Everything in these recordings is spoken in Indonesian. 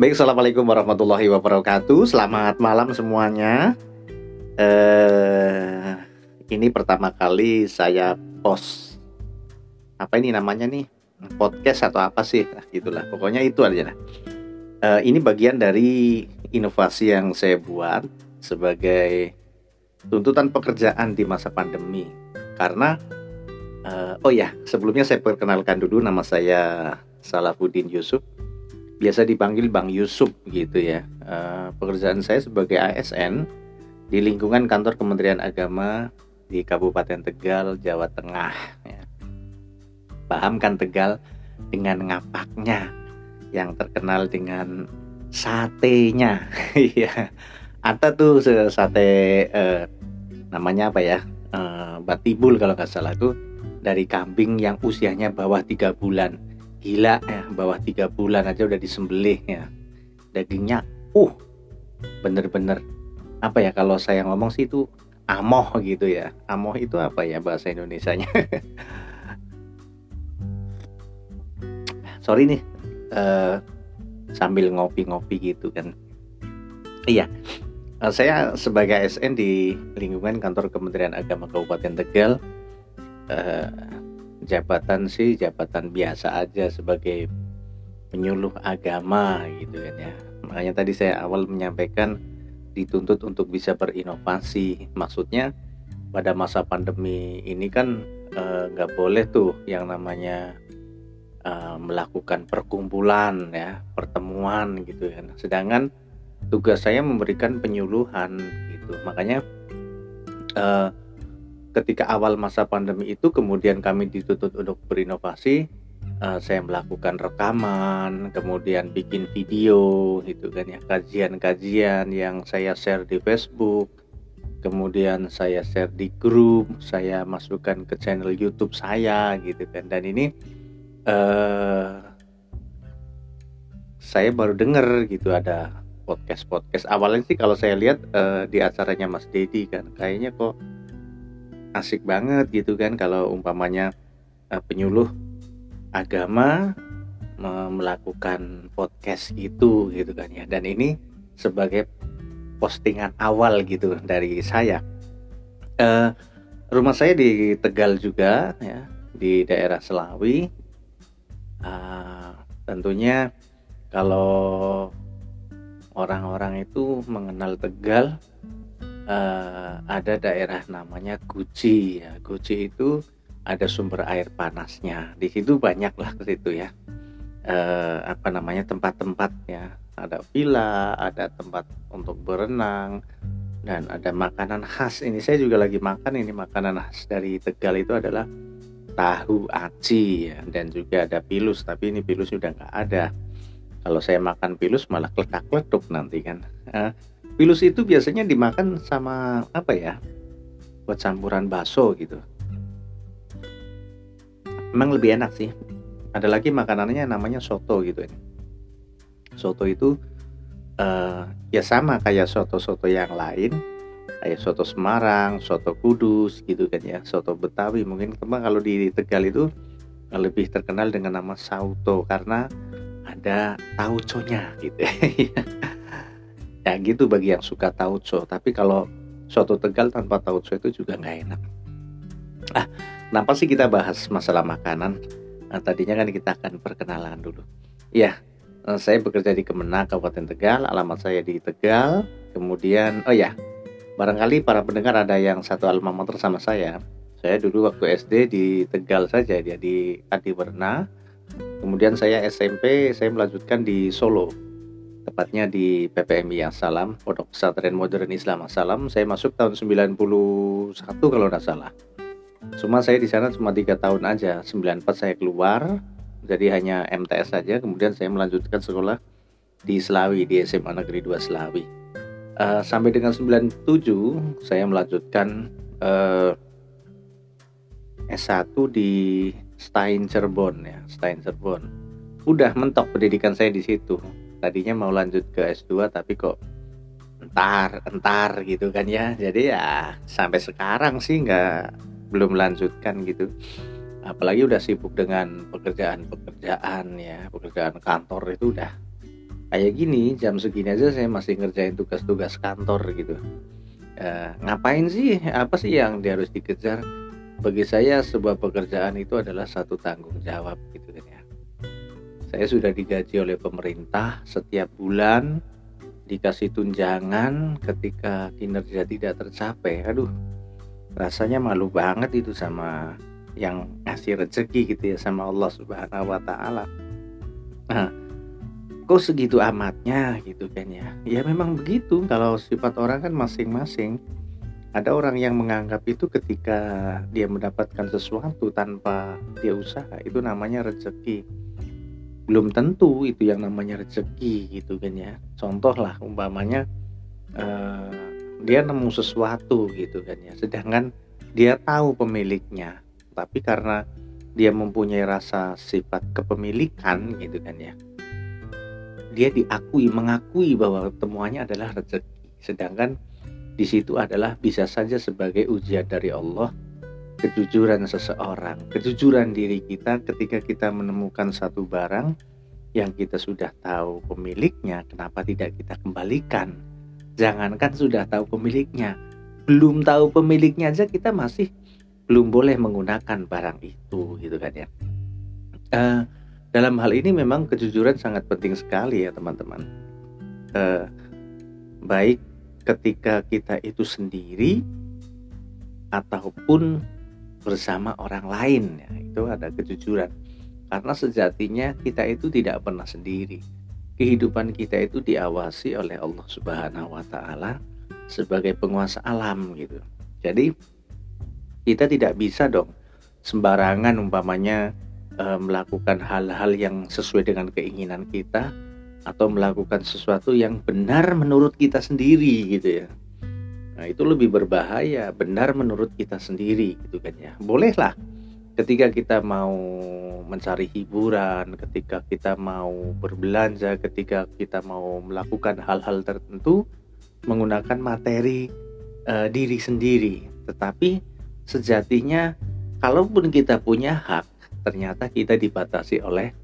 Baik, assalamualaikum warahmatullahi wabarakatuh. Selamat malam semuanya. Eh, ini pertama kali saya post apa ini namanya nih podcast atau apa sih? Nah, gitulah. Pokoknya itu aja. Eh, ini bagian dari inovasi yang saya buat sebagai tuntutan pekerjaan di masa pandemi. Karena eh, oh ya, sebelumnya saya perkenalkan dulu nama saya Salahuddin Yusuf biasa dipanggil Bang Yusuf gitu ya. Uh, pekerjaan saya sebagai ASN di lingkungan kantor Kementerian Agama di Kabupaten Tegal, Jawa Tengah. Ya. Paham kan Tegal dengan ngapaknya yang terkenal dengan satenya. Iya. Ada tuh sate uh, namanya apa ya? Uh, batibul kalau nggak salah tuh dari kambing yang usianya bawah tiga bulan gila ya bawah tiga bulan aja udah disembelih ya. Dagingnya uh bener-bener. Apa ya kalau saya ngomong sih itu amoh gitu ya. Amoh itu apa ya bahasa Indonesia nya sorry nih uh, sambil ngopi-ngopi gitu kan. Iya uh, saya sebagai ASN di lingkungan kantor Kementerian Agama Kabupaten Tegal uh, jabatan sih jabatan biasa aja sebagai penyuluh agama gitu kan ya. Makanya tadi saya awal menyampaikan dituntut untuk bisa berinovasi. Maksudnya pada masa pandemi ini kan eh, nggak eh, boleh tuh yang namanya eh, melakukan perkumpulan ya pertemuan gitu kan. Sedangkan tugas saya memberikan penyuluhan gitu. Makanya eh, ketika awal masa pandemi itu kemudian kami dituntut untuk berinovasi uh, saya melakukan rekaman kemudian bikin video gitu kan ya kajian-kajian yang saya share di Facebook kemudian saya share di grup saya masukkan ke channel YouTube saya gitu kan. Dan ini uh, saya baru dengar gitu ada podcast podcast awalnya sih kalau saya lihat uh, di acaranya Mas Dedi kan kayaknya kok asik banget gitu kan kalau umpamanya uh, penyuluh agama melakukan podcast gitu gitu kan ya. Dan ini sebagai postingan awal gitu dari saya. Uh, rumah saya di Tegal juga ya di daerah Selawi. Uh, tentunya kalau orang-orang itu mengenal Tegal uh, ada daerah namanya Guci ya. Guci itu ada sumber air panasnya. Di situ banyak lah ke situ ya. Uh, apa namanya tempat-tempat ya. Ada villa, ada tempat untuk berenang dan ada makanan khas. Ini saya juga lagi makan ini makanan khas dari Tegal itu adalah tahu aci ya. dan juga ada pilus tapi ini pilus sudah nggak ada. Kalau saya makan pilus malah kletak-kletuk nanti kan. Pilus itu biasanya dimakan sama apa ya? Buat campuran bakso gitu. Emang lebih enak sih. Ada lagi makanannya namanya soto gitu ini. Soto itu uh, ya sama kayak soto-soto yang lain, kayak soto Semarang, soto Kudus gitu kan ya, soto Betawi mungkin teman kalau di Tegal itu lebih terkenal dengan nama sauto karena ada tauconya gitu. ya gitu bagi yang suka tauco. Tapi kalau soto tegal tanpa tauco itu juga nggak enak. Ah kenapa sih kita bahas masalah makanan? Nah, tadinya kan kita akan perkenalan dulu. Ya saya bekerja di Kemenang Kabupaten Tegal. Alamat saya di Tegal. Kemudian oh ya barangkali para pendengar ada yang satu alma mater sama saya. Saya dulu waktu SD di Tegal saja dia di Adi Werna kemudian saya SMP saya melanjutkan di Solo tepatnya di PPMI Salam, Pondok Pesantren Modern Islam Salam. Saya masuk tahun 91 kalau tidak salah. Cuma saya di sana cuma tiga tahun aja, 94 saya keluar, jadi hanya MTS saja. Kemudian saya melanjutkan sekolah di Selawi di SMA Negeri 2 Selawi. Uh, sampai dengan 97 saya melanjutkan uh, eh, S1 di Stein Cirebon ya, Stein Cirebon. Udah mentok pendidikan saya di situ tadinya mau lanjut ke S2 tapi kok entar entar gitu kan ya. Jadi ya sampai sekarang sih nggak belum melanjutkan gitu. Apalagi udah sibuk dengan pekerjaan-pekerjaan ya pekerjaan kantor itu udah kayak gini jam segini aja saya masih ngerjain tugas-tugas kantor gitu. Uh, ngapain sih apa sih yang dia harus dikejar? Bagi saya sebuah pekerjaan itu adalah satu tanggung jawab gitu saya sudah digaji oleh pemerintah setiap bulan dikasih tunjangan ketika kinerja tidak tercapai. Aduh rasanya malu banget itu sama yang ngasih rezeki gitu ya sama Allah Subhanahu wa taala. Nah, kok segitu amatnya gitu kan ya? Ya memang begitu. Kalau sifat orang kan masing-masing. Ada orang yang menganggap itu ketika dia mendapatkan sesuatu tanpa dia usaha itu namanya rezeki belum tentu itu yang namanya rezeki gitu kan ya. Contoh lah umpamanya uh, dia nemu sesuatu gitu kan ya. Sedangkan dia tahu pemiliknya tapi karena dia mempunyai rasa sifat kepemilikan gitu kan ya dia diakui mengakui bahwa temuannya adalah rezeki. Sedangkan di situ adalah bisa saja sebagai ujian dari Allah kejujuran seseorang kejujuran diri kita ketika kita menemukan satu barang yang kita sudah tahu pemiliknya kenapa tidak kita kembalikan jangankan sudah tahu pemiliknya belum tahu pemiliknya aja kita masih belum boleh menggunakan barang itu gitu kan ya uh, dalam hal ini memang kejujuran sangat penting sekali ya teman-teman. Eh, baik ketika kita itu sendiri ataupun bersama orang lain. Ya itu ada kejujuran. Karena sejatinya kita itu tidak pernah sendiri. Kehidupan kita itu diawasi oleh Allah Subhanahu wa taala sebagai penguasa alam gitu. Jadi kita tidak bisa dong sembarangan umpamanya uh, melakukan hal-hal yang sesuai dengan keinginan kita atau melakukan sesuatu yang benar menurut kita sendiri gitu ya. Nah, itu lebih berbahaya, benar menurut kita sendiri gitu kan ya. Bolehlah ketika kita mau mencari hiburan, ketika kita mau berbelanja, ketika kita mau melakukan hal-hal tertentu menggunakan materi uh, diri sendiri. Tetapi sejatinya kalaupun kita punya hak ternyata kita dibatasi oleh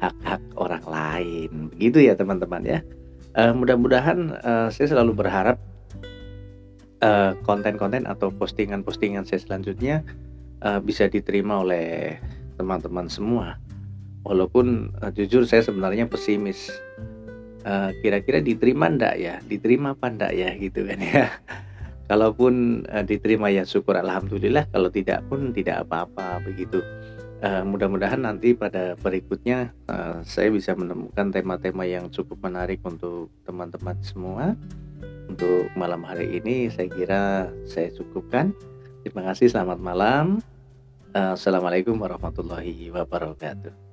hak-hak orang lain. Begitu ya teman-teman ya. Uh, mudah-mudahan uh, saya selalu berharap konten konten-konten atau postingan-postingan saya selanjutnya uh, bisa diterima oleh teman-teman semua. Walaupun uh, jujur saya sebenarnya pesimis. Uh, kira-kira diterima ndak ya? Diterima apa ndak ya gitu kan ya. Kalaupun uh, diterima ya syukur alhamdulillah, kalau tidak pun tidak apa-apa begitu uh, mudah-mudahan nanti pada berikutnya uh, saya bisa menemukan tema-tema yang cukup menarik untuk teman-teman semua. Untuk malam hari ini saya kira saya cukupkan. Terima kasih, selamat malam. Uh, Assalamualaikum warahmatullahi wabarakatuh.